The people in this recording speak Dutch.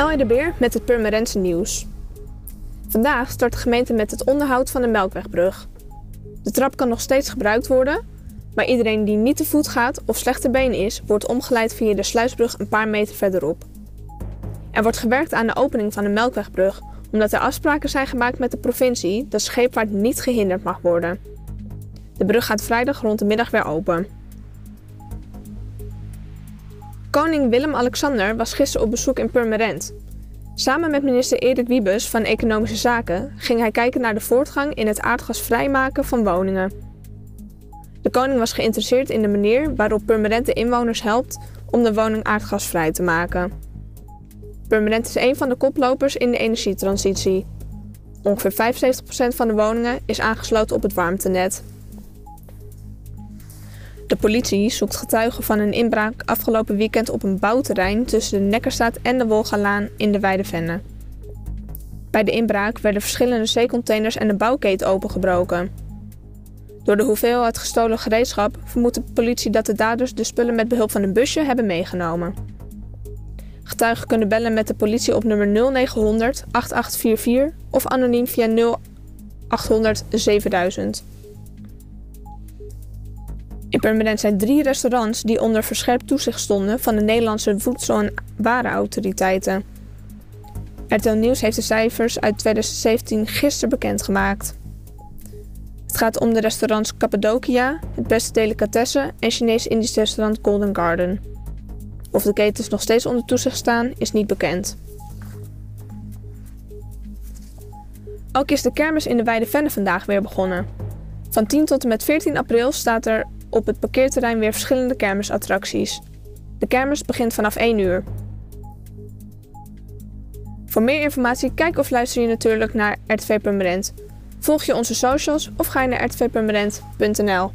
Elje de Beer met het Purmerendse nieuws. Vandaag start de gemeente met het onderhoud van de Melkwegbrug. De trap kan nog steeds gebruikt worden, maar iedereen die niet te voet gaat of slechte been is, wordt omgeleid via de sluisbrug een paar meter verderop. Er wordt gewerkt aan de opening van de Melkwegbrug, omdat er afspraken zijn gemaakt met de provincie dat scheepvaart niet gehinderd mag worden. De brug gaat vrijdag rond de middag weer open. Koning Willem-Alexander was gisteren op bezoek in Purmerend. Samen met minister Erik Wiebes van Economische Zaken ging hij kijken naar de voortgang in het aardgasvrijmaken van woningen. De koning was geïnteresseerd in de manier waarop Purmerend de inwoners helpt om de woning aardgasvrij te maken. Purmerend is een van de koplopers in de energietransitie. Ongeveer 75% van de woningen is aangesloten op het warmtenet. De politie zoekt getuigen van een inbraak afgelopen weekend op een bouwterrein tussen de Nekkerstraat en de Wolgalaan in de Weidevenne. Bij de inbraak werden verschillende zeecontainers en de bouwketen opengebroken. Door de hoeveelheid gestolen gereedschap vermoedt de politie dat de daders de spullen met behulp van een busje hebben meegenomen. Getuigen kunnen bellen met de politie op nummer 0900 8844 of anoniem via 0800 7000. Purmerend zijn drie restaurants die onder verscherpt toezicht stonden van de Nederlandse Voedsel- en Warenautoriteiten. RTL Nieuws heeft de cijfers uit 2017 gisteren bekendgemaakt. Het gaat om de restaurants Cappadocia, het Beste Delicatessen en Chinees-Indisch restaurant Golden Garden. Of de ketens nog steeds onder toezicht staan, is niet bekend. Ook is de kermis in de Weide Venne vandaag weer begonnen. Van 10 tot en met 14 april staat er op het parkeerterrein weer verschillende kermisattracties. De kermis begint vanaf 1 uur. Voor meer informatie kijk of luister je natuurlijk naar RTV Permanent. Volg je onze socials of ga naar rtvpermanent.nl.